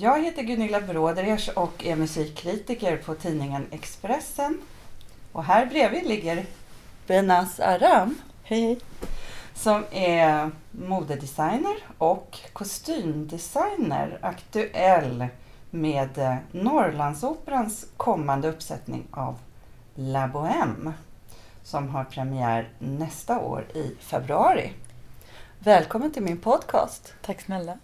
Jag heter Gunilla Bråders och är musikkritiker på tidningen Expressen. Och här bredvid ligger Benas Aram. Hej hej. Som är modedesigner och kostymdesigner. Aktuell med Norrlandsoperans kommande uppsättning av La Bohème. Som har premiär nästa år i februari. Välkommen till min podcast. Tack snälla.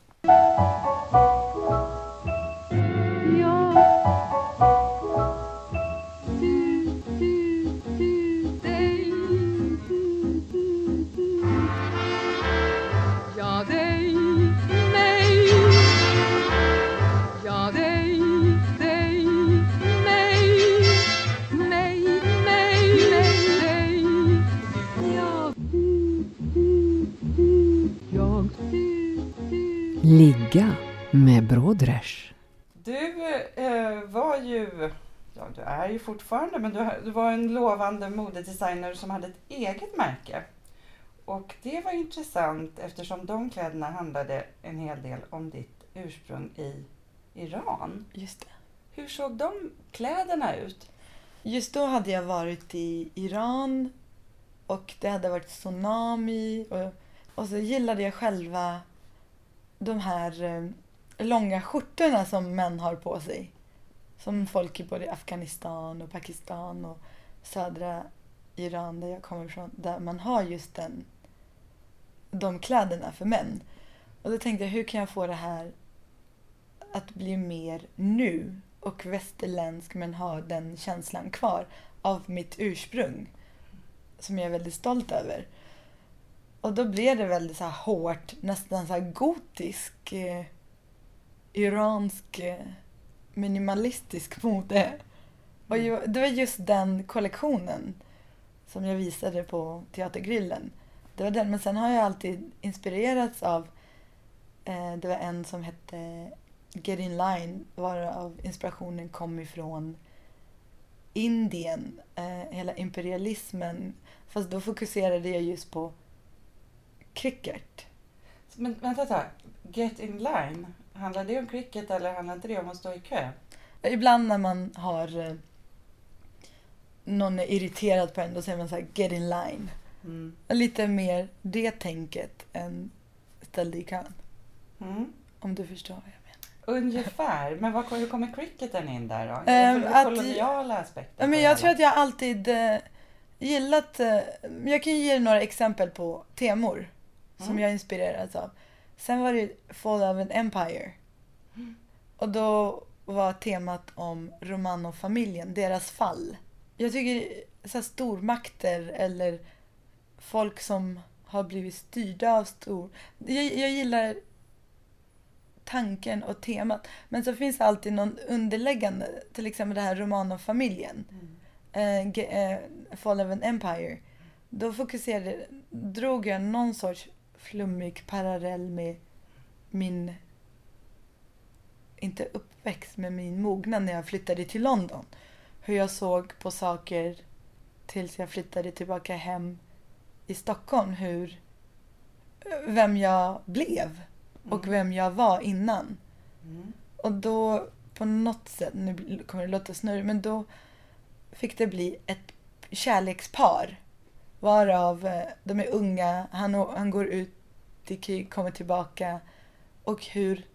Ligga med Brodrej. Du eh, var ju, ja du är ju fortfarande, men du, du var en lovande modedesigner som hade ett eget märke. Och det var intressant eftersom de kläderna handlade en hel del om ditt ursprung i Iran. Just det. Hur såg de kläderna ut? Just då hade jag varit i Iran och det hade varit tsunami och, och så gillade jag själva de här eh, långa skjortorna som män har på sig. Som folk i både Afghanistan och Pakistan och södra Iran där jag kommer ifrån. Där man har just den, de kläderna för män. Och då tänkte jag, hur kan jag få det här att bli mer nu och västerländsk men ha den känslan kvar av mitt ursprung som jag är väldigt stolt över. Och då blev det väldigt så här hårt, nästan så här gotisk, eh, iransk, eh, minimalistisk mode. Och ju, det var just den kollektionen som jag visade på Teatergrillen. Det var den, men sen har jag alltid inspirerats av, eh, det var en som hette Get In Line, varav inspirationen kom ifrån Indien, eh, hela imperialismen. Fast då fokuserade jag just på cricket. Men vänta ett tag. Get in line. Handlar det om cricket eller handlar inte det om att stå i kö? Ibland när man har eh, någon är irriterad på en, då säger man så här get in line. Mm. Lite mer det tänket än ställ dig i kön. Mm. Om du förstår vad jag menar. Ungefär. Men vad, hur kommer cricketen in där då? För att- koloniala aspekter? Men jag tror att jag alltid eh, gillat... Eh, jag kan ge några exempel på temor som Mm. jag inspirerats av. Sen var det Fall of an Empire. Och då var temat om Romanov-familjen, deras fall. Jag tycker så här, stormakter eller folk som har blivit styrda av stor... Jag, jag gillar tanken och temat. Men så finns det alltid någon underläggande, till exempel det här Romanov-familjen. Mm. Eh, eh, Fall of an Empire. Då fokuserade, drog jag någon sorts flummig parallell med min, inte uppväxt, men min mognad när jag flyttade till London. Hur jag såg på saker tills jag flyttade tillbaka hem i Stockholm. Hur, vem jag blev och Mm. vem jag var innan. Mm. Och då på något sätt, nu kommer det låta snurrigt, men då fick det bli ett kärlekspar. Varav eh, de är unga, han, han går ut i krig, kommer tillbaka. Och hur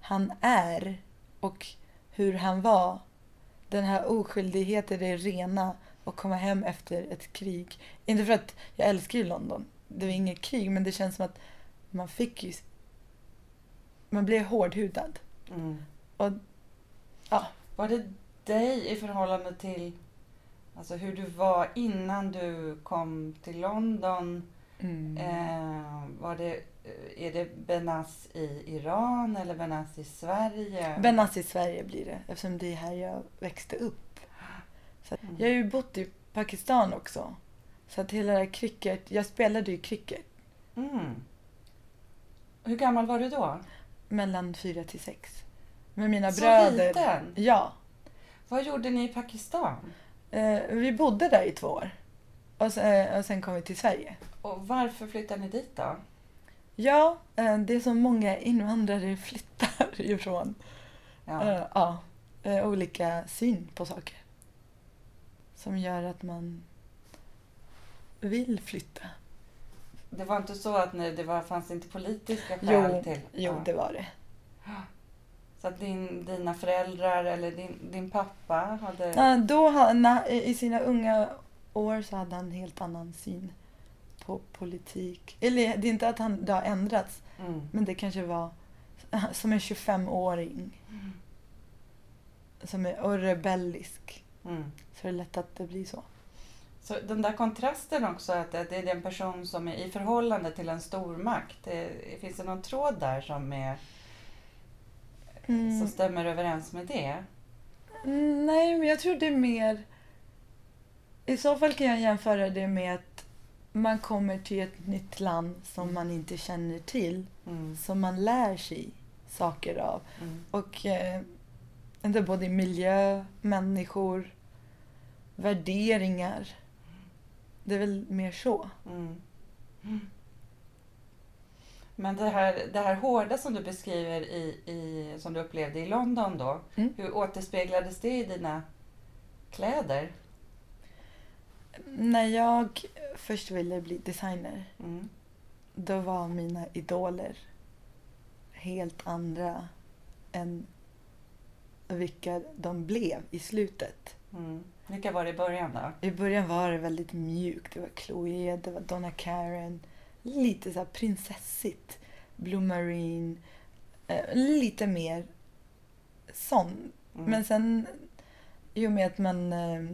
han är och hur han var. Den här oskyldigheten, det rena och komma hem efter ett krig. Inte för att jag älskar ju London, det var inget krig, men det känns som att man fick ju... Man blev hårdhudad. Mm. Och ja, Var det dig i förhållande till alltså hur du var innan du kom till London? mm. Eh, var det, eh, är det Benas i Iran eller Benas i Sverige? Benas i Sverige blir det eftersom det är här jag växte upp. Så Mm. Jag har ju bott i Pakistan också. Så att hela det här cricket, jag spelade ju cricket Mm. Hur gammal var du då? mellan fyra till sex. Med mina Så bröder. liten? Ja. Vad gjorde ni i Pakistan? Eh, vi bodde där i två år. Och sen, och sen kom vi till Sverige. Och varför flyttade ni dit då? Ja, eh, det är så många invandrare flyttar. ifrån. Ja. Eh, ja, eh, olika syn på saker. Som gör att man vill flytta. Det var inte så att ni, det var, fanns inte politiska skäl Jo, till? jo ja. det var det. Så att din, dina föräldrar eller din, din pappa hade... Ja, då, I sina unga år så hade han en helt annan syn på politik. Eller det är inte att han, det har ändrats, Mm. men det kanske var som en 25-åring. Som är och rebellisk. Mm. Så är det lätt att det blir så. Så den där kontrasten också, att det är den person som är i förhållande till en stormakt. Det, finns det någon tråd där som, är, Mm. som stämmer överens med det? Mm, Nej, men jag tror det är mer... I så fall kan jag jämföra det med att man kommer till ett nytt land som man inte känner till. Mm. Som man lär sig saker av. Mm. Och eh, det är både miljö, människor, värderingar. Det är väl mer så. Mm. Men det här, det här hårda som du beskriver i, i, som du upplevde i London då, Mm. hur återspeglades det i dina kläder? När jag först ville bli designer, Mm. då var mina idoler helt andra än vilka de blev i slutet. Mm. Vilka var det i början då? I början var det väldigt mjukt. Det var Chloé, det var Donna Karen. Lite så prinsessigt. Blue Marine. Eh, lite mer sån. Mm. Men sen i och med att man... Eh,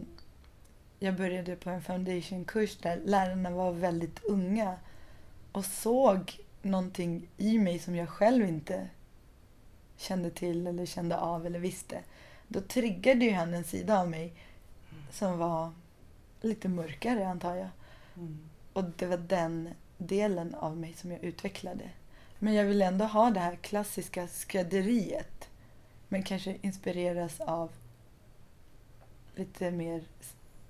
jag började på en foundationkurs där lärarna var väldigt unga och såg någonting i mig som jag själv inte kände till eller kände av eller visste. Då triggade ju han en sida av mig som var lite mörkare antar jag. Mm. Och det var den delen av mig som jag utvecklade. Men jag vill ändå ha det här klassiska skrädderiet. Men kanske inspireras av lite mer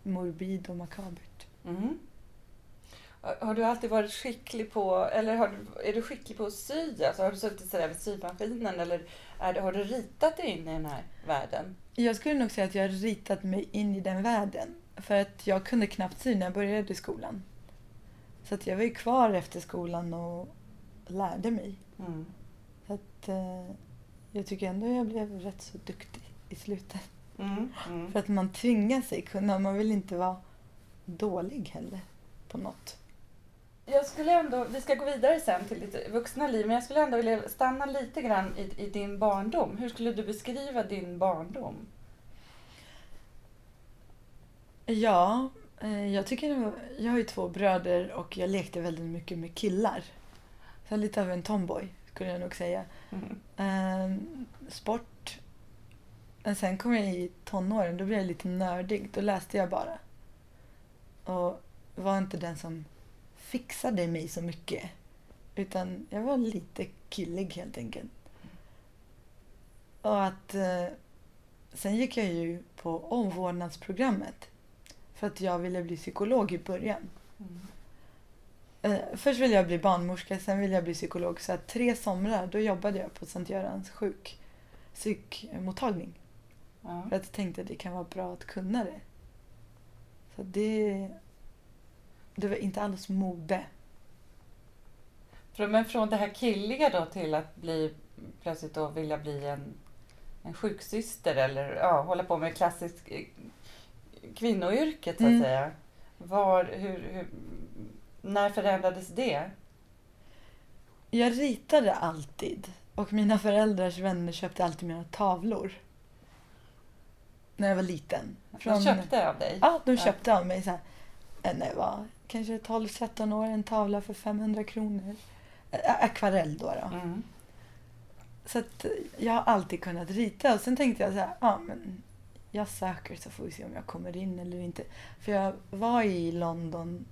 morbid och makabert. Mm. Har- du alltid varit skicklig på, eller har du, är du skicklig på att sy? Alltså har du suttit sådär vid symaskinen eller är har du ritat dig in i den här världen? Jag skulle nog säga att jag har ritat mig in i den världen. För att jag kunde knappt sy när jag började i skolan. Så att jag var ju kvar efter skolan och lärde mig. Mm. Så att, eh, jag tycker ändå jag blev rätt så duktig i slutet. Mm. Mm. För att man tvingar sig kunna. Man vill inte vara dålig heller på något. Jag skulle ändå, vi ska gå vidare sen till ditt vuxna liv, men jag skulle ändå vilja stanna lite grann i, i din barndom. Hur skulle du beskriva din barndom? Ja, jag tycker Jag har ju två bröder och jag lekte väldigt mycket med killar. Så lite av en tomboy skulle jag nog säga. Mm. Eh, sport. Men sen kom jag i tonåren, då blev jag lite nördig. Då läste jag bara. Och var inte den som fixade mig så mycket. Utan jag var lite killig helt enkelt. Och att... Eh, sen gick jag ju på omvårdnadsprogrammet. För att jag ville bli psykolog i början. Mm. Eh, först ville jag bli barnmorska, sen ville jag bli psykolog. Så tre somrar då jobbade jag på Sankt Görans sjuk psykmottagning. Ja. För att jag tänkte att det kan vara bra att kunna det. Så det, det var inte alls mode. Men från det här killiga då till att bli plötsligt då vilja bli en, en sjuksyster eller ja, hålla på med klassiskt eh, kvinnoyrket så att Mm. säga. Var, hur, hur, när förändrades det? Jag ritade alltid och mina föräldrars vänner köpte alltid mina tavlor. När jag var liten. De köpte av dig? Ja, de Ja. köpte av mig så här, eh, när jag var kanske 12-13 år, en tavla för 500 kronor. Akvarell då. då. Mm. Så att jag har alltid kunnat rita och sen tänkte jag så här, ja men jag söker så får vi se om jag kommer in eller inte. För jag var i London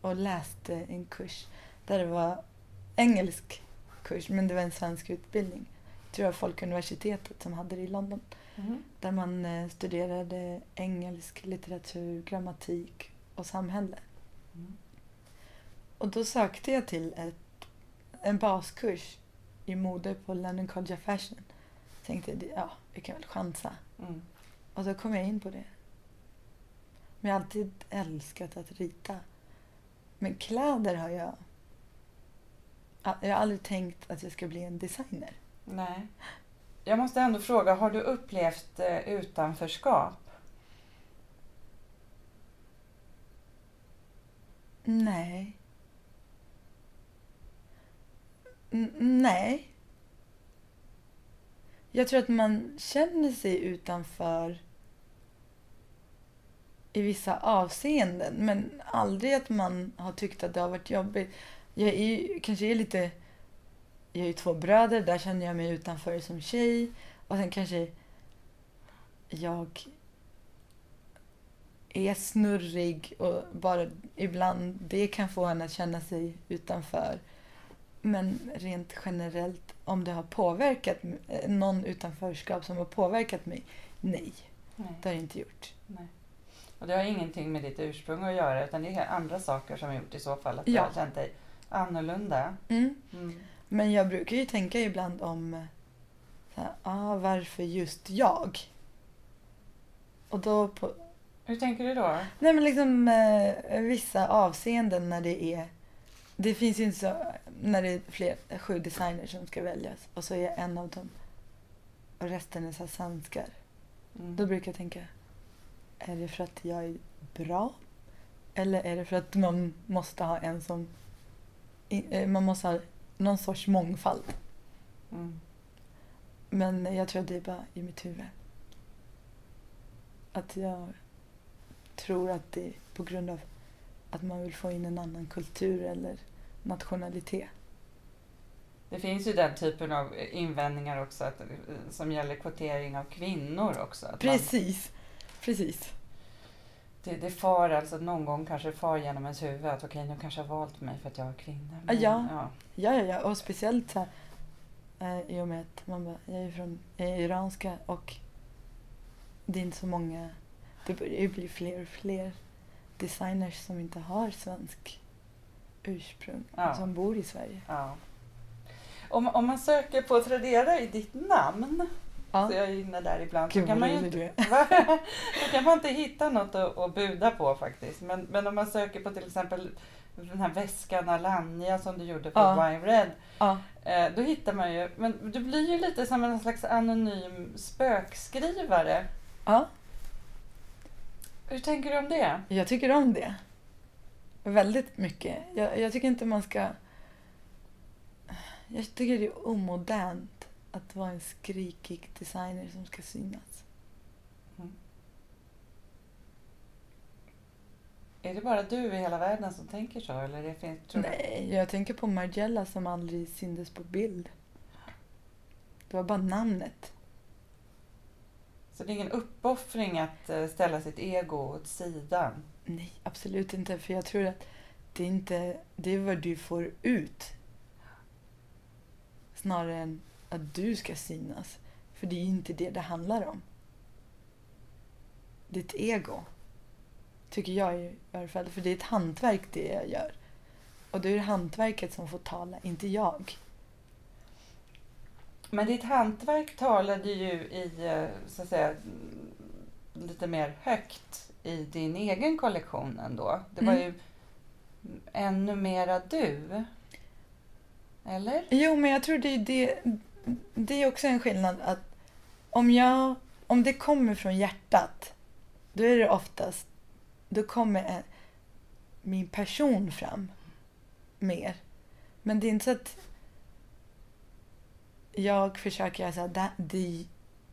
och läste en kurs där det var engelsk kurs men det var en svensk utbildning. Jag tror var Folkuniversitetet som hade det i London. Mm. Där man eh, studerade engelsk litteratur, grammatik och samhälle. Mm. Och då sökte jag till ett, en baskurs i mode på London College of Fashion. Tänkte jag, ja, vi kan väl chansa. Mm. Och så kom jag in på det. Men jag har alltid älskat att rita. Men kläder har jag... Ja, Jag har aldrig tänkt att jag ska bli en designer. Nej. Jag måste ändå fråga, har du upplevt eh, utanförskap? Nej. N- nej. Jag tror att man känner sig utanför i vissa avseenden, men aldrig att man har tyckt att det har varit jobbigt. Jag är ju, kanske är lite... Jag har ju två bröder, där känner jag mig utanför som tjej. Och sen kanske jag är snurrig och bara ibland det kan få en att känna sig utanför. Men rent generellt, om det har påverkat någon utanförskap som har påverkat mig? Nej, Nej. det har det inte gjort. Nej. Och det har ingenting med ditt ursprung att göra utan det är andra saker som har gjort i så fall att du Ja. har känt dig annorlunda. Mm. Mm. Men jag brukar ju tänka ibland om så här, ah, varför just jag? Och då på, Hur tänker du då? Nej men liksom eh, vissa avseenden när det är... Det finns ju inte så... När det är fler, sju designers som ska väljas och så är jag en av dem och resten är så här svenskar. Mm. Då brukar jag tänka, är det för att jag är bra? Eller är det för att man måste ha en som... eh, Man måste ha någon sorts mångfald. Mm. Men jag tror att det är bara i mitt huvud. Att jag tror att det är på grund av att man vill få in en annan kultur eller nationalitet. Det finns ju den typen av invändningar också att, som gäller kvotering av kvinnor också. Att man, Precis. Det, det far alltså någon gång kanske far genom ens huvud att okej nu kanske jag har valt mig för att jag är kvinna. Ja. ja. Ja, ja, ja. Och speciellt så här, eh, i och med att man bara, jag är från jag är iranska och det är inte så många, det börjar ju bli fler och fler designers som inte har svensk ursprung, Ja. som bor i Sverige. Ja. Om, om man söker på Tradera i ditt namn, Ja. så jag är inne där ibland, så Gud kan vad man inte? Då kan man inte hitta något att, att buda på faktiskt. Men, men om man söker på till exempel den här väskan Alanya som du gjorde på Ja. Wine Red. Ja. Eh, då hittar man ju, men du blir ju lite som en slags anonym spökskrivare. ja, Hur tänker du om det? jag tycker om det. Väldigt mycket. Jag, jag tycker inte man ska... Jag tycker det är omodernt att vara en skrikig designer som ska synas. Är det bara du i hela världen som tänker så? Eller det finns, tror Nej, jag tänker på Margiela som aldrig syntes på bild. Det var bara namnet. Så det är ingen uppoffring att eh, ställa sitt ego åt sidan? Nej, absolut inte. För jag tror att det är inte det är vad du får ut. Snarare än att du ska synas. För det är ju inte det det handlar om. Ditt ego. Tycker jag i alla fall. För det är ett hantverk det jag gör. Och då är det hantverket som får tala, inte jag. Men ditt hantverk talade ju i, eh, så att säga, lite mer högt i din egen kollektion ändå. Det var Mm. ju ännu mera du. Eller? Jo, men jag tror det är det. Det är också en skillnad att om jag, om det kommer från hjärtat, då är det oftast, då kommer en, min person fram mer. Men det är inte så att jag försöker göra så här, det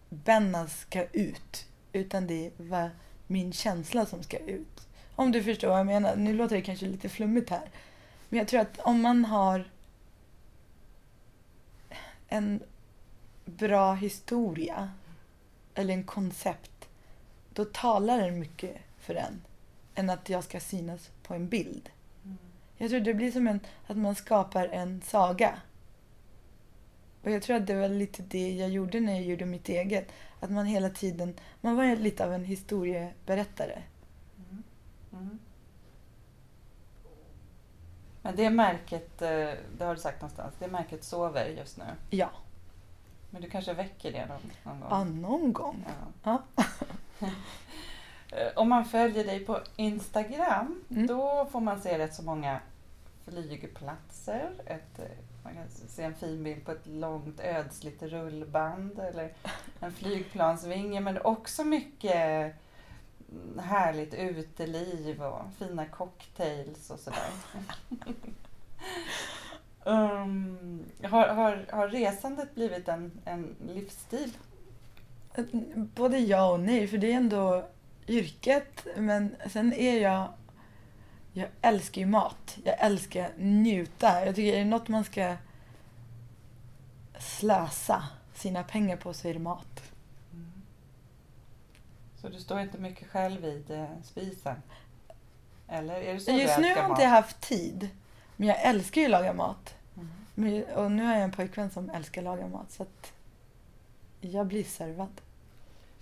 Benna ska ut, utan det är min känsla som ska ut. Om du förstår vad jag menar. Nu låter det kanske lite flummigt här. Men jag tror att om man har en bra historia eller en koncept, då talar den mycket för en än att jag ska synas på en bild. Mm. Jag tror det blir som en, att man skapar en saga. Och jag tror att det var lite det jag gjorde när jag gjorde mitt eget. Att man hela tiden, man var lite av en historieberättare. Mm. Mm. Men det märket, eh, det har du sagt någonstans, det märket sover just nu. Ja, Men du kanske väcker det någon, någon gång? ja någon gång. Ja. Eh, Om man följer dig på Instagram, Mm. då får man se rätt så många flygplatser. Ett, eh, man kan se en fin bild på ett långt ödsligt rullband eller en flygplansvinge. Men också mycket härligt uteliv och fina cocktails och sådär. um, har, har, har resandet blivit en, en livsstil? Både ja och nej, för det är ändå yrket. Men sen är jag... Jag älskar ju mat. Jag älskar njuta. Jag tycker är det något man ska slösa sina pengar på så är det mat. Så du står inte mycket själv vid eh, spisen? Eller är det så Just nu har mat? inte jag haft tid. Men jag älskar ju att laga mat. Mm. Men, och nu har jag en pojkvän som älskar att laga mat. Så att jag blir servad.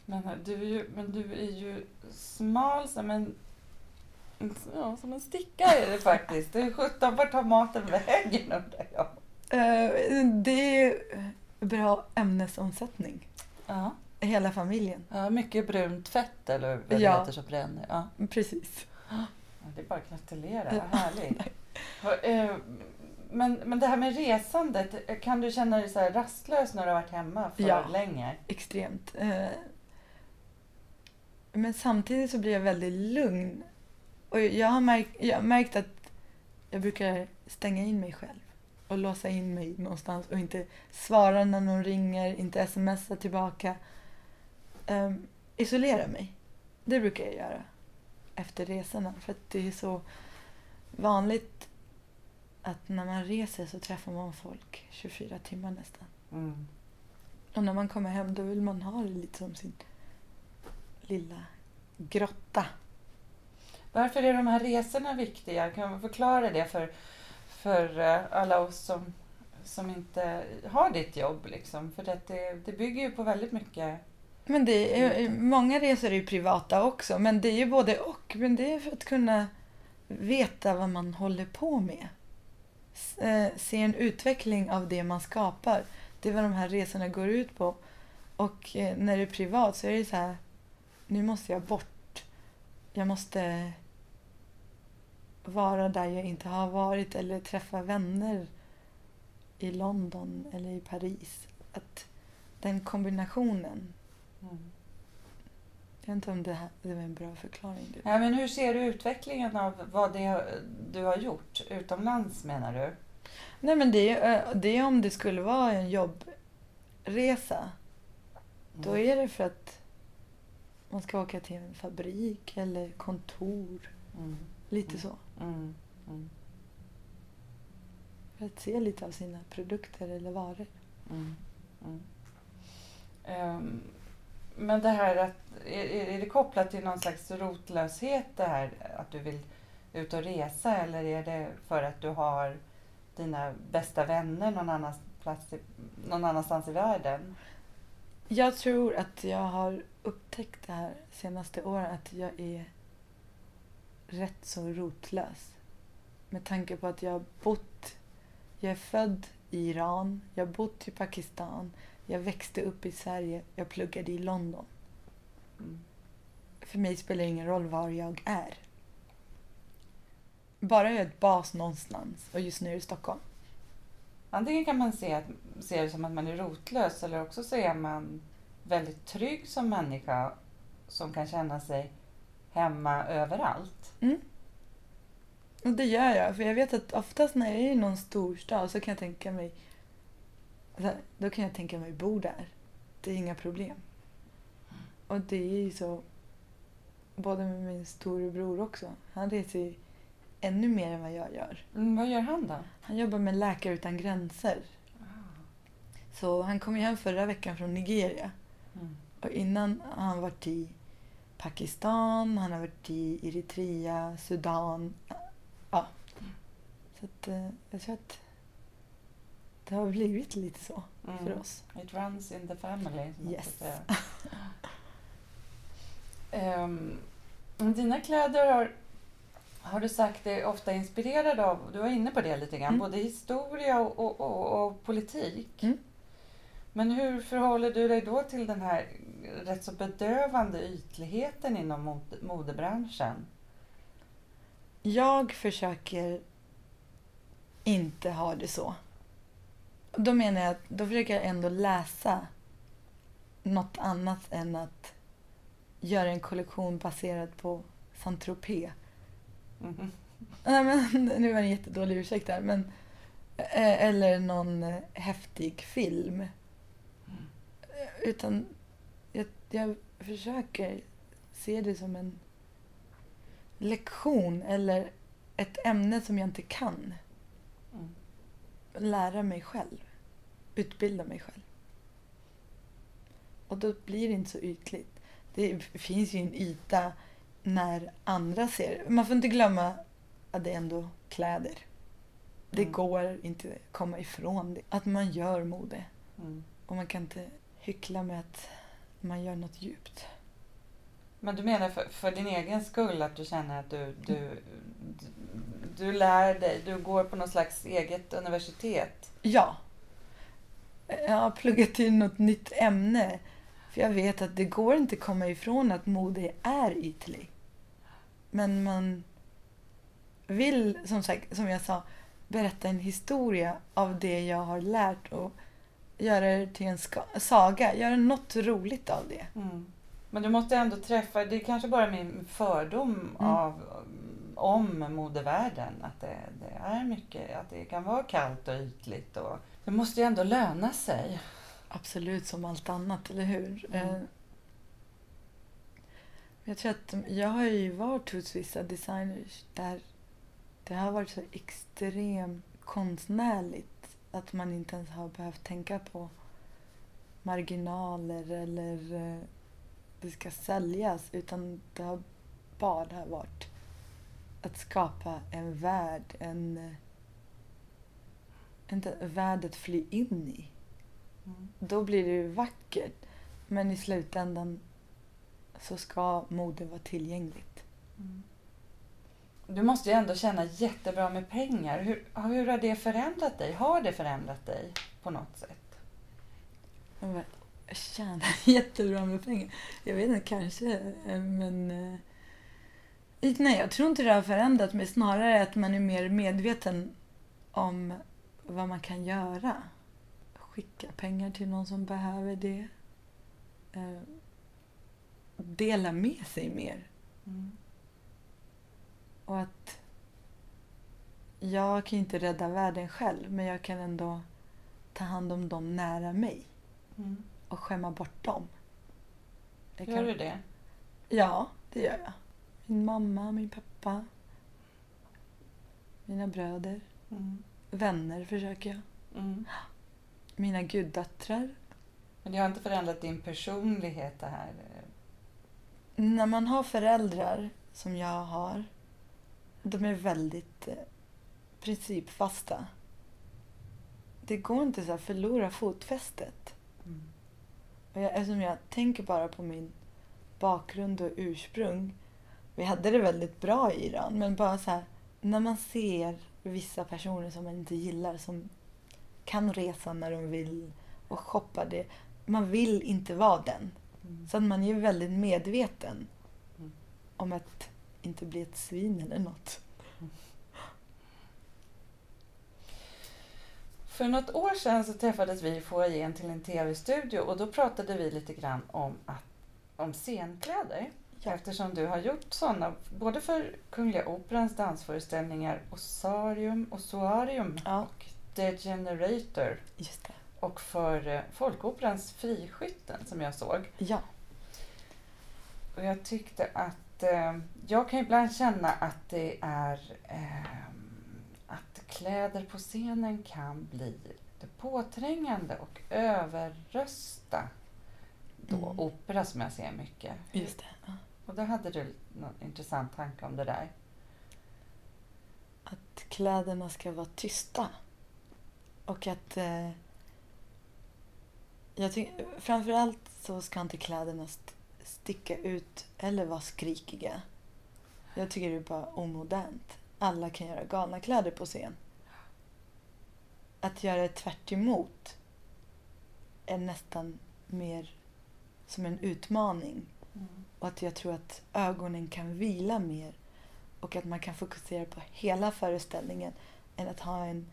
Men, eh, du är ju, men du är ju smal som en, ja, som en sticka är det faktiskt. Det är 17, vart tar maten vägen undrar jag? Eh, det är bra ämnesomsättning. Ja. Hela familjen. ja, mycket brunt fett eller vad det Ja. heter som bränner. Ja. Precis. Det är bara att gratulera, vad härligt. Eh, Men, men det här med resandet, kan du känna dig så här rastlös när du har varit hemma för Ja. länge? Extremt. Eh, Men samtidigt så blir jag väldigt lugn. Och jag har, märkt, jag har märkt att jag brukar stänga in mig själv och låsa in mig någonstans och inte svara när någon ringer, inte smsa tillbaka. Um, isolera mig. Det brukar jag göra efter resorna för att det är så vanligt att när man reser så träffar man folk 24 timmar nästan. Mm. Och när man kommer hem då vill man ha det lite som sin lilla grotta. Varför är de här resorna viktiga? Kan man förklara det för, för eh, alla oss som, som inte har ditt jobb? Liksom? För att det, det bygger ju på väldigt mycket. Men det är, många resor är ju privata också, men det är ju både och. Men det är för att kunna veta vad man håller på med. Eh, se en utveckling av det man skapar. Det är vad de här resorna går ut på. Och eh, när det är privat så är det så här, nu måste jag bort. Jag måste vara där jag inte har varit eller träffa vänner i London eller i Paris. Att den kombinationen Mm. jag vet inte om det, här, det var en bra förklaring. Du. Ja, men hur ser du utvecklingen av vad det du har gjort utomlands menar du? Nej men det är, det är om det skulle vara en jobbresa. Då Mm. är det för att man ska åka till en fabrik eller kontor. Mm. Lite Mm. så. Mm. Mm. För att se lite av sina produkter eller varor. Mm. Men det här att, är, är är det kopplat till någon slags rotlöshet det här att du vill ut och resa eller är det för att du har dina bästa vänner någon, annans plats i, någon annanstans i världen? Jag tror att jag har upptäckt det här senaste åren att jag är rätt så rotlös. Med tanke på att jag har bott, jag är född i Iran, jag har bott i Pakistan, jag växte upp i Sverige, jag pluggade i London. Mm. För mig spelar det ingen roll var jag är. Bara jag är ett bas någonstans och just nu är det Stockholm. Antingen kan man se, att, se det som att man är rotlös eller också så är man väldigt trygg som människa som kan känna sig hemma överallt. Och det gör jag, för jag vet att oftast när jag är i någon storstad så kan jag tänka mig då kan jag tänka mig bo där. Det är inga problem. Och det är ju så både med min storebror också. Han reser ju ännu mer än vad jag gör. Mm, vad gör han då? Han jobbar med Läkare utan gränser. Så han kom ju hem förra veckan från Nigeria. Mm. Och innan har han varit i Pakistan, han har varit i Eritrea, Sudan. Ja. Så att, eh, jag tror att det har blivit lite så Mm. för oss. It runs in the family. Yes. Ehm, dina kläder har, har du sagt dig ofta inspirerad av, du var inne på det lite grann, Mm. både historia och, och, och, och politik. Mm. Men hur förhåller du dig då till den här rätt så bedövande ytligheten inom mod, modebranschen? Jag försöker inte ha det så. Då menar jag att då försöker jag ändå läsa något annat än att göra en kollektion baserad på Saint-Tropez. Mhm. Nej, men, nu var det en jättedålig ursäkt där. Men, eh, eller någon eh, häftig film. Eh, Utan jag, jag försöker se det som en lektion eller ett ämne som jag inte kan. Lära mig själv. Utbilda mig själv. Och då blir det inte så ytligt. Det finns ju en yta när andra ser. Man får inte glömma att det är ändå kläder. Det Mm. går inte att komma ifrån det. Att man gör mode. Mm. Och man kan inte hyckla med att man gör något djupt. Men du menar för, för din egen skull att du känner att du, du, du, lär dig, du går på något slags eget universitet? Ja. Jag har pluggat till något nytt ämne. För jag vet att det går inte att komma ifrån att mode är ytlig. Men man vill, som, sagt, som jag sa, berätta en historia av det jag har lärt och göra det till en saga. Göra något roligt av det. Mm. Men du måste ändå träffa, det är kanske bara min fördom av, om modevärlden, att det, det är mycket, att det kan vara kallt och ytligt. Och, det måste ju ändå löna sig. Absolut som allt annat, eller hur? Mm. Eh, Jag tror att jag har ju varit hos vissa designers där det har varit så extremt konstnärligt att man inte ens har behövt tänka på marginaler eller eh, det ska säljas utan det har bara varit att skapa en värld, en, eh, en värld att fly in i Mm. då blir det ju vackert. Men i slutändan så ska mode vara tillgängligt. Mm. Du måste ju ändå tjäna jättebra med pengar. Hur, hur har det förändrat dig? Har det förändrat dig på något sätt? Jag tjänar jättebra med pengar. Jag vet inte, kanske. eh, Men... Nej, jag tror inte det har förändrat mig. Snarare att man är mer medveten om vad man kan göra. Skicka pengar till någon som behöver det. Eh, Dela med sig mer. Mm. Och att jag kan inte rädda världen själv, men jag kan ändå ta hand om dem nära mig Mm. och skämma bort dem. Jag Gör kan... du det? Ja, det gör jag. Min mamma, min pappa, mina bröder, Mm. vänner försöker jag. Mm. Mina guddöttrar. Men det har inte förändrat din personlighet det här? När man har föräldrar, som jag har, de är väldigt eh, principfasta. Det går inte så att förlora fotfästet. Mm. Och jag, eftersom jag tänker bara på min bakgrund och ursprung. Vi hade det väldigt bra i Iran, men bara så här, när man ser vissa personer som man inte gillar som kan resa när de vill och shoppa det. Man vill inte vara den. Mm. Så att man är väldigt medveten Mm. om att inte bli ett svin eller något. För något år sedan så träffades vi i foajén till en tv-studio och då pratade vi lite grann om, att, om scenkläder. Eftersom du har gjort sådana både för Kungliga Operans dansföreställningar Osarium, Ossuarium Ja. och The Generator Just det. och för eh, Folkoperans Friskytten som jag såg. Ja. Och jag tyckte att eh, jag kan ibland känna att det är eh, att kläder på scenen kan bli påträngande och överrösta då Mm. opera som jag ser mycket. Just det. Ja. Och då hade du någon intressant tanke om det där. Att kläderna ska vara tysta. Och att... Eh, jag tycker, framförallt så ska inte kläderna st- sticka ut eller vara skrikiga. Jag tycker det är bara omodernt. Alla kan göra galna kläder på scen. Att göra det tvärt emot är nästan mer som en utmaning. Och att jag tror att ögonen kan vila mer och att man kan fokusera på hela föreställningen än att ha en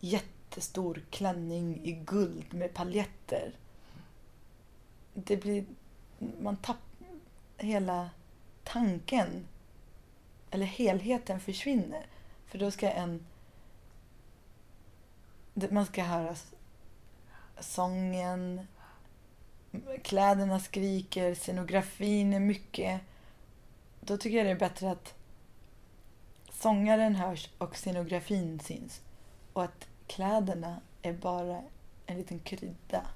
jättestor klänning i guld med paljetter. Det blir... Man tappar... Hela tanken, eller helheten, försvinner. För då ska en... Man ska höra sången, kläderna skriker, scenografin är mycket. Då tycker jag det är bättre att sångaren hörs och scenografin syns. Och att kläderna är bara en liten krydda.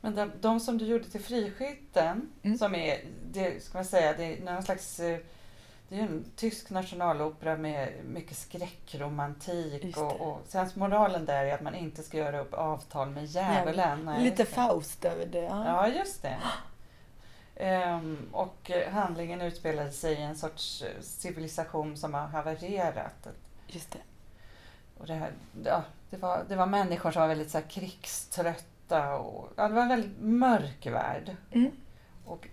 Men de, de som du gjorde till Friskytten, Mm. som är, det ska man säga, det är någon slags eh, det är en tysk nationalopera med mycket skräckromantik och, och sensmoralen där är att man inte ska göra upp avtal med djävulen. Nej, Lite. Faust över det. Ja. Ja, just det. Ehm, och handlingen utspelade sig i en sorts eh, civilisation som har havererat. Just det. Och det, här, ja, det, var, det var människor som var väldigt så här, krigströtta. Och, ja, det var en väldigt mörk värld. Mm. Och,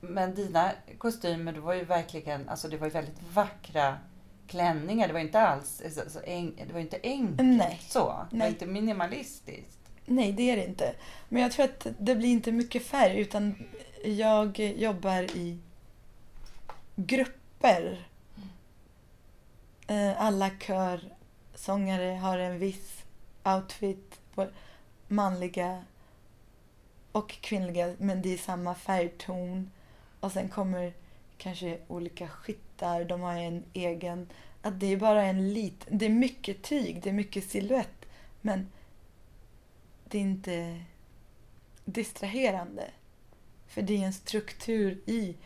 men dina kostymer, det var ju verkligen alltså det var ju väldigt vackra klänningar. Det var inte alls så, så en, det var inte enkelt Nej. så. Det var Nej. inte minimalistiskt. Nej, det är det inte. Men jag tror att det blir inte mycket färg utan jag jobbar i grupper. Eh, Alla körsångare har en viss outfit. Manliga och kvinnliga, men det är samma färgton. Och sen kommer kanske olika skyttar, de har en egen... Att det är bara en liten... Det är mycket tyg, det är mycket silhuett. Men det är inte distraherande. För det är en struktur i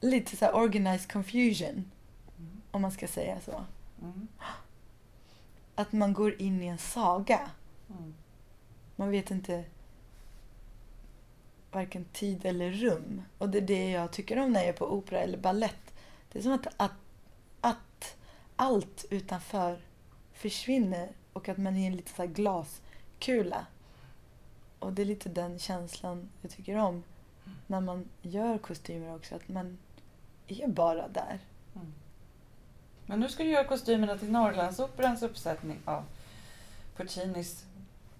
lite så här organized confusion, Mm. om man ska säga så. Mm. Att man går in i en saga. Mm. Man vet inte varken tid eller rum. Och det är det jag tycker om när jag är på opera eller ballett. Det är som att, att, att allt utanför försvinner och att man är en liten så här glaskula. Och det är lite den känslan jag tycker om när man gör kostymer också. Att man är bara där. Mm. Men nu ska du göra kostymerna till Norrlandsoperans uppsättning av Puccinis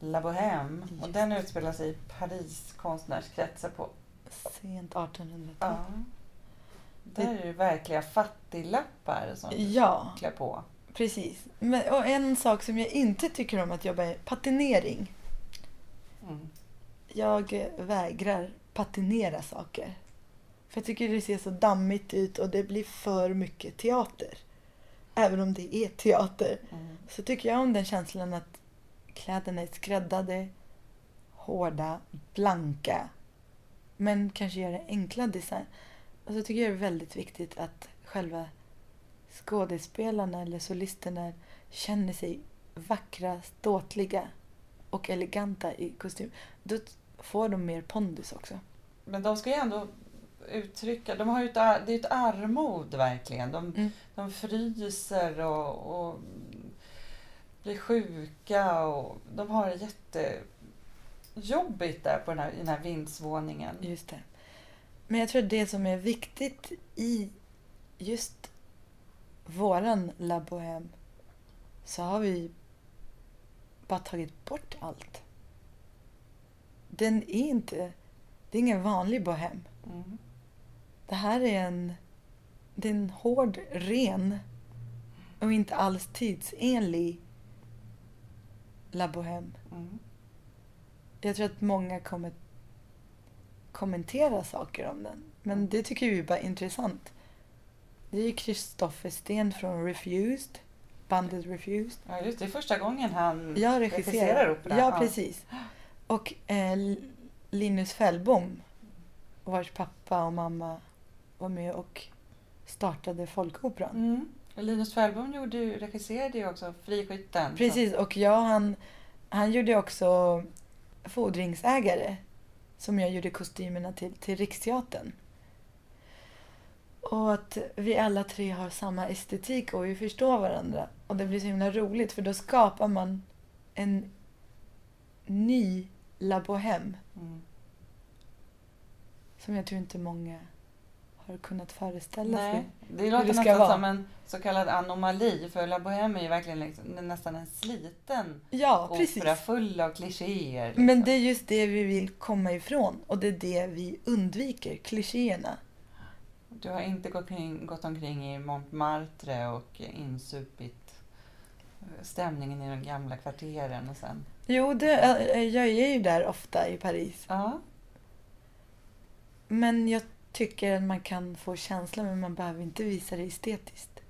La Bohème. Och Just den utspelar sig i Paris konstnärskretsar på Sent 1800-tal. Ja. Där är det verkliga fattiglappar som Ja, klär på. precis. Men, och en sak som jag inte tycker om att jobba är patinering. Mm. Jag vägrar patinera saker. För jag tycker det ser så dammigt ut och det blir för mycket teater. Även om det är teater. Mm. Så tycker jag om den känslan att kläderna är skräddade, hårda, blanka. Men kanske göra enkla design. Och så tycker jag det är väldigt viktigt att själva skådespelarna eller solisterna känner sig vackra, ståtliga och eleganta i kostym. Då får de mer pondus också. Men de ska ju ändå uttrycka, de har ju ett, det är ett armod verkligen. De, Mm. de fryser och, och blir sjuka och de har det jättejobbigt där på den här, i den här vindsvåningen. Just det. Men jag tror att det som är viktigt i just våran La Bohème så har vi bara tagit bort allt. Den är inte... Det är ingen vanlig bohem. Mm. Det här är en... Det är en hård, ren och inte alls tidsenlig La Bohème. Mm. Jag tror att många kommer kommentera saker om den. Men det tycker vi är bara intressant. Det är ju Kristoffer Sten från Refused. Bandet Refused. Ja, just det. Är första gången han Jag regisserar regisserar. opera. Ja, precis. Och eh, Linus Fällbom, vars pappa och mamma var med och startade Folkoperan. Mm. Linus Fällbom gjorde regisserade ju också Friskytten. Precis, och jag, han, han gjorde också Fordringsägare som jag gjorde kostymerna till, till Riksteatern. Och att vi alla tre har samma estetik och vi förstår varandra. Och det blir så himla roligt för då skapar man en ny La Bohème Mm. som jag tror inte många har kunnat föreställa sig. Nej, det låter det ska nästan vara. som en så kallad anomali. För La Bohème är ju verkligen liksom, nästan en sliten Ja, opera full av klichéer. Liksom. Men det är just det vi vill komma ifrån och det är det vi undviker, klichéerna. Du har inte gått, kring, gått omkring i Montmartre och insupit eh, stämningen i de gamla kvarteren och sen... Jo, det, eh, jag är ju där ofta i Paris. Ja, Men jag tycker att man kan få känslan men man behöver inte visa det estetiskt.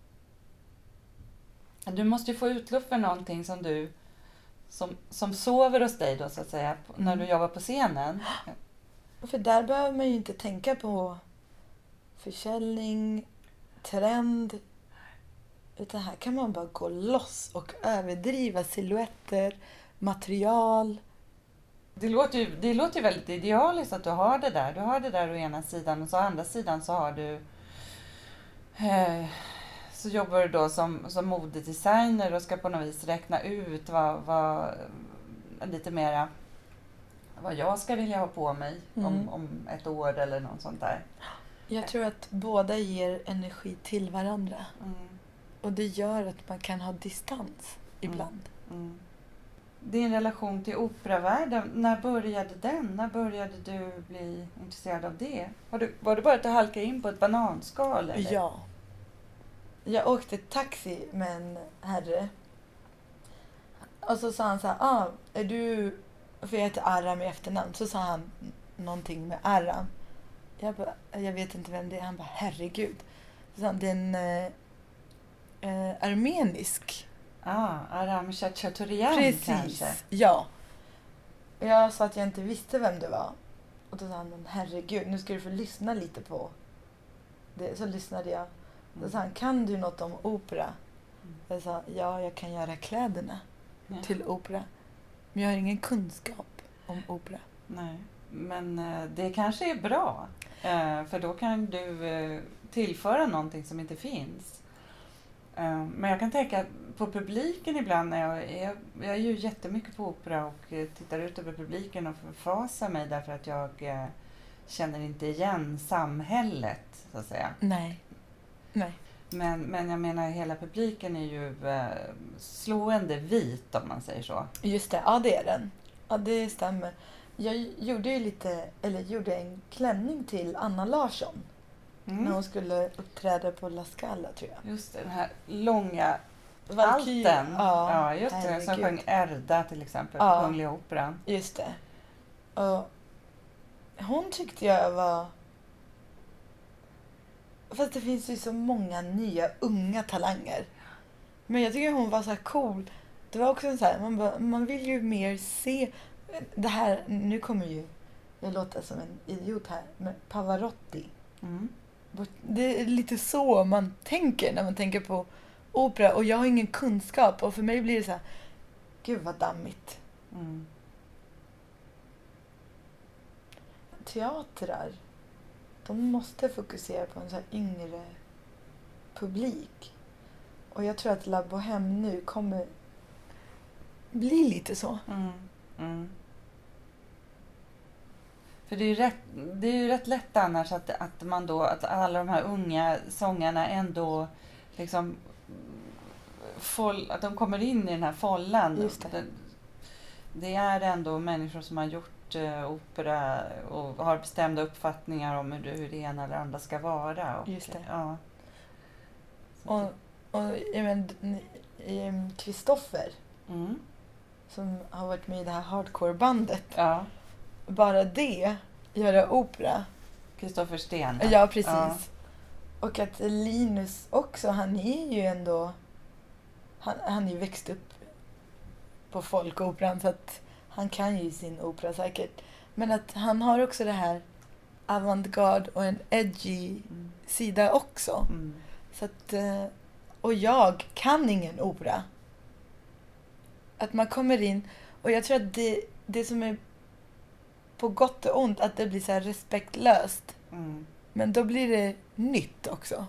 du måste ju få utlopp för någonting som du... Som, som sover hos dig då så att säga, när Mm. du jobbar på scenen. För där behöver man ju inte tänka på försäljning, trend. Utan här kan man bara gå loss och överdriva silhuetter, material. Det låter, ju, det låter ju väldigt idealiskt att du har det där. Du har det där å ena sidan och så å andra sidan så har du... Eh, så jobbar du då som, som modedesigner och ska på något vis räkna ut vad, vad lite mera vad jag ska vilja ha på mig om, Mm. om ett år eller något sånt där. Jag tror att båda ger energi till varandra. Mm, Och det gör att man kan ha distans ibland. mm. Din relation till operavärlden, när började den? När började du bli intresserad av det? Har du, var det bara att du halkade in på ett bananskal? Eller? Ja. Jag åkte taxi med en herre. Och så sa han så här, ah, är du... För jag heter Aram i efternamn. Så sa han någonting med Aram. Jag bara, jag vet inte vem det är. Han bara, herregud. Så sa han, det är en eh, eh, armenisk. Ah, Aram Chachatorian Precis. kanske? Ja. Jag sa att jag inte visste vem det var. Och då sa han, men herregud, nu ska du få lyssna lite på det. Så lyssnade jag. Då sa han, kan du något om opera? Mm. Jag sa, ja, jag kan göra kläderna Ja. till opera. Men jag har ingen kunskap om opera. Nej, men eh, det kanske är bra. Eh, För då kan du eh, tillföra någonting som inte finns. Men jag kan tänka på publiken ibland. När jag, är, jag är ju jättemycket på opera och eh, tittar ut över publiken och förfasar mig därför att jag eh, känner inte igen samhället, så att säga. Nej. Nej. Men, men jag menar, hela publiken är ju eh, slående vit om man säger så. Just det, ja det är den. Ja, det stämmer. Jag gjorde ju lite, eller gjorde en klänning till Anna Larsson. Mm. När hon skulle uppträda på La Scala, tror jag. Just det, den här långa Valkyrie. alten. Ja, just det. Som sjöng Erda till exempel Ja. på Kungliga Operan. Just det. Och hon tyckte jag var... Fast det finns ju så många nya unga talanger. Men jag tycker hon var så cool. Det var också så här, man, bara, man vill ju mer se det här. Nu kommer ju jag låta som en idiot här, men Pavarotti. Mm. Det är lite så man tänker när man tänker på opera. Och jag har ingen kunskap och för mig blir det så här, gud vad dammigt. Mm. teatrar, de måste fokusera på en så här yngre publik. Och jag tror att La Bohème nu kommer bli lite så. Mm. Mm. För det är ju rätt, det är ju rätt lätt annars att, att man då, att alla de här unga sångarna ändå liksom foll, att de kommer in i den här follan. Det. Det, det är ändå människor som har gjort eh, opera och har bestämda uppfattningar om hur det, hur det ena eller andra ska vara. Och, Just det. Ja. Och, och Kristoffer Mm. som har varit med i det här hardcore-bandet. Ja, Bara det, göra opera. Kristoffer Sten. Ja, precis. Ja. Och att Linus också, han är ju ändå... Han, han är ju växt upp på folkoperan så att han kan ju sin opera säkert. Men att han har också det här avantgarde och en edgy Mm. sida också. Mm. Så att, eh, och jag kan ingen opera. Att man kommer in och jag tror att det, det som är på gott och ont att det blir så respektlöst. Mm. Men då blir det nytt också.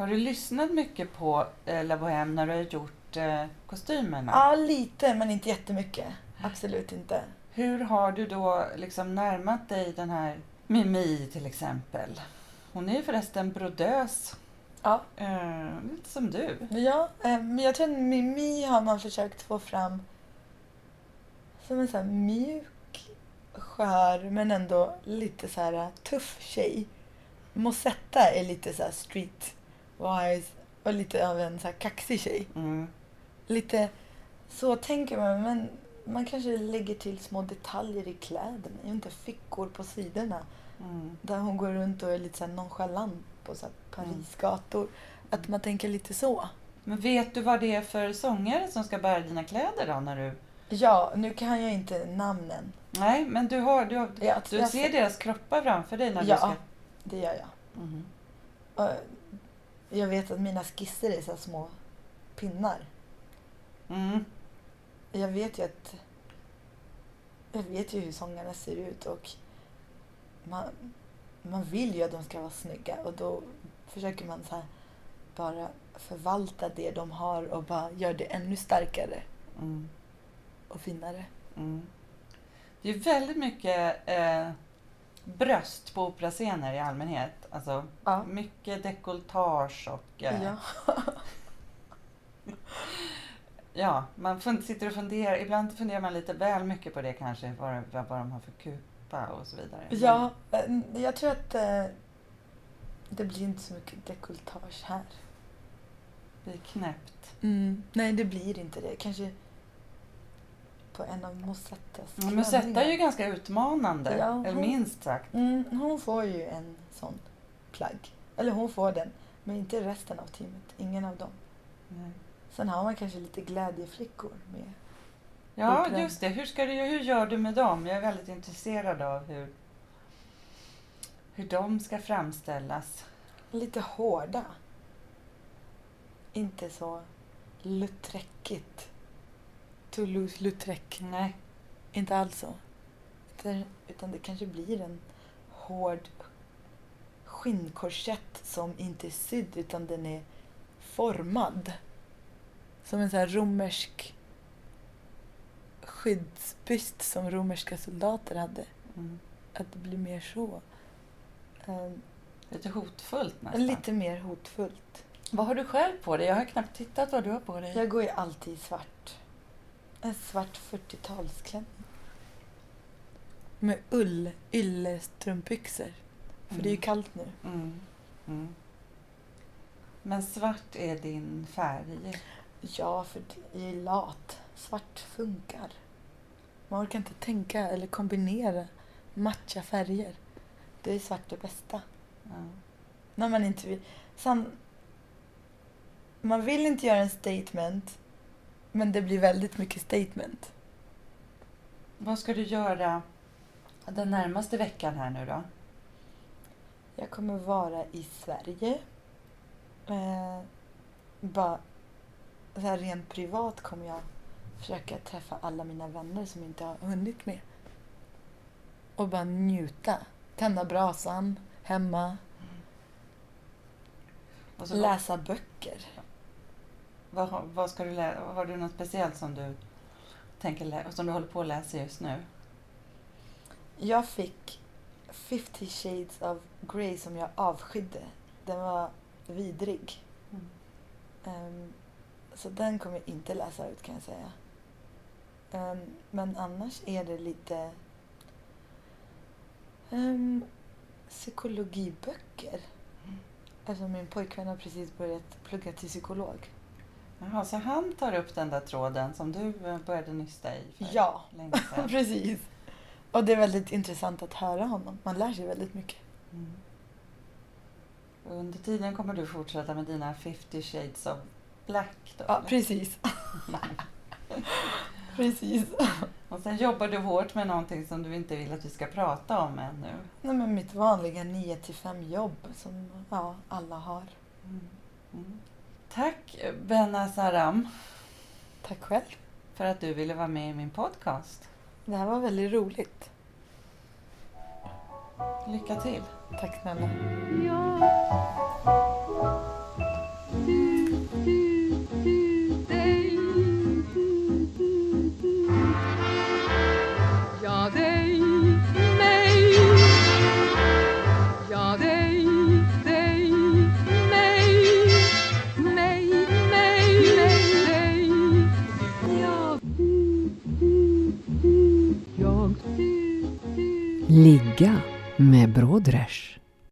Har du lyssnat mycket på eh, La Bohème när du har gjort eh, kostymerna? Ja, lite, men inte jättemycket. Absolut inte. Hur har du då liksom närmat dig den här Mimi till exempel? Hon är ju förresten brodös, Ja. eh, lite som du. Ja, eh, men jag tror att Mimi har man försökt få fram som en så mjuk, skör men ändå lite så här tuff tjej. Mosetta är lite så här streetwise och lite av en så här kaxig tjej. Mm. Lite så tänker man, men man kanske lägger till små detaljer i kläderna. Jag inte, fickor på sidorna. Mm. Där hon går runt och är lite så här nonchalant på så Paris gator. Att man tänker lite så. Men vet du vad det är för sångare som ska bära dina kläder då? När du... Ja, nu kan jag inte namnen. Nej, men du, har, du, har, Jag, du jag, ser deras kroppar framför dig när Ja. du ska... Det gör jag. Mhm. Och jag vet att mina skisser är så små pinnar. Mm. Jag vet ju att... Jag vet ju hur sångarna ser ut och man, man vill ju att de ska vara snygga och då försöker man så bara förvalta det de har och bara göra det ännu starkare Mm. och finare. Mm. Det är väldigt mycket eh, bröst på operascener i allmänhet. Alltså, Ja. mycket dekolletage och... Eh, Ja. Ja, man fun- sitter och funderar. Ibland funderar man lite väl mycket på det kanske. Vad, vad, vad de har för kupa och så vidare. ja, jag tror att eh, det blir inte så mycket dekolletage här. Det blir knäppt. Mm. Nej, det blir inte det. Kanske på en av Mosettas Men Musetta är ju ganska utmanande. Ja, eller hon- minst sagt. Mm, hon får ju en sån plagg. Eller hon får den, men inte resten av teamet. Ingen av dem. Nej. Sen har man kanske lite glädjeflickor med. Ja, Operan. just det. Hur, ska du, hur gör du med dem? Jag är väldigt intresserad av hur, hur de ska framställas. Lite hårda. Inte så lutträckigt. Toulouse-Lautrec. Nej. Inte alls så. Utan- Utan det kanske blir en hård skinnkorsett som inte är sydd utan den är formad. Som en sån här romersk skyddsbyst som romerska soldater hade. Mm. Att det blir mer så. Ehm, Lite hotfullt nästan. lite mer hotfullt. Vad har du själv på dig? Jag har knappt tittat vad du har på dig. Jag går ju alltid i svart. En svart 40-talsklänning. Med ull, yllestrumpbyxor. För det är ju Mm. kallt nu. Mm. Mm. Men svart är din färg. Ja, för det är lat. Svart funkar. Man orkar inte tänka eller kombinera matcha färger. Det är svart det bästa. När man inte vill... Sam... Man vill inte göra en statement, men det blir väldigt mycket statement. Vad ska du göra den närmaste veckan här nu då? Jag kommer vara i Sverige. Eh, bara så här rent privat kommer jag försöka träffa alla mina vänner som inte har hunnit med. Och bara njuta. Tända brasan hemma. Och så Läsa böcker. Vad, vad ska du läsa? Har du något speciellt som du tänker som du håller på att läsa just nu? Jag fick 50 shades of Grey som jag avskydde. Den var vidrig. Mm. Ehm, så den kommer jag inte läsa ut kan jag säga. Ehm, men annars är det lite um, psykologiböcker. Mm. Eftersom min pojkvän har precis börjat plugga till psykolog. Jaha, så han tar upp den där tråden som du eh, började nysta i för Ja. länge sedan? precis. Och det är väldigt intressant att höra honom. Man lär sig väldigt mycket. Mm. Under tiden kommer du fortsätta med dina 50 shades of black då? Ja, eller? precis. precis. Och sen jobbar du hårt med någonting som du inte vill att vi ska prata om ännu. Nej, men mitt vanliga 9 till 5 jobb som ja, alla har. Mm. Mm. Tack Benna Saram Tack själv. för att du ville vara med i min podcast. Det här var väldigt roligt. Lycka till. Tack snälla. Ja, Ligga med Brodrej.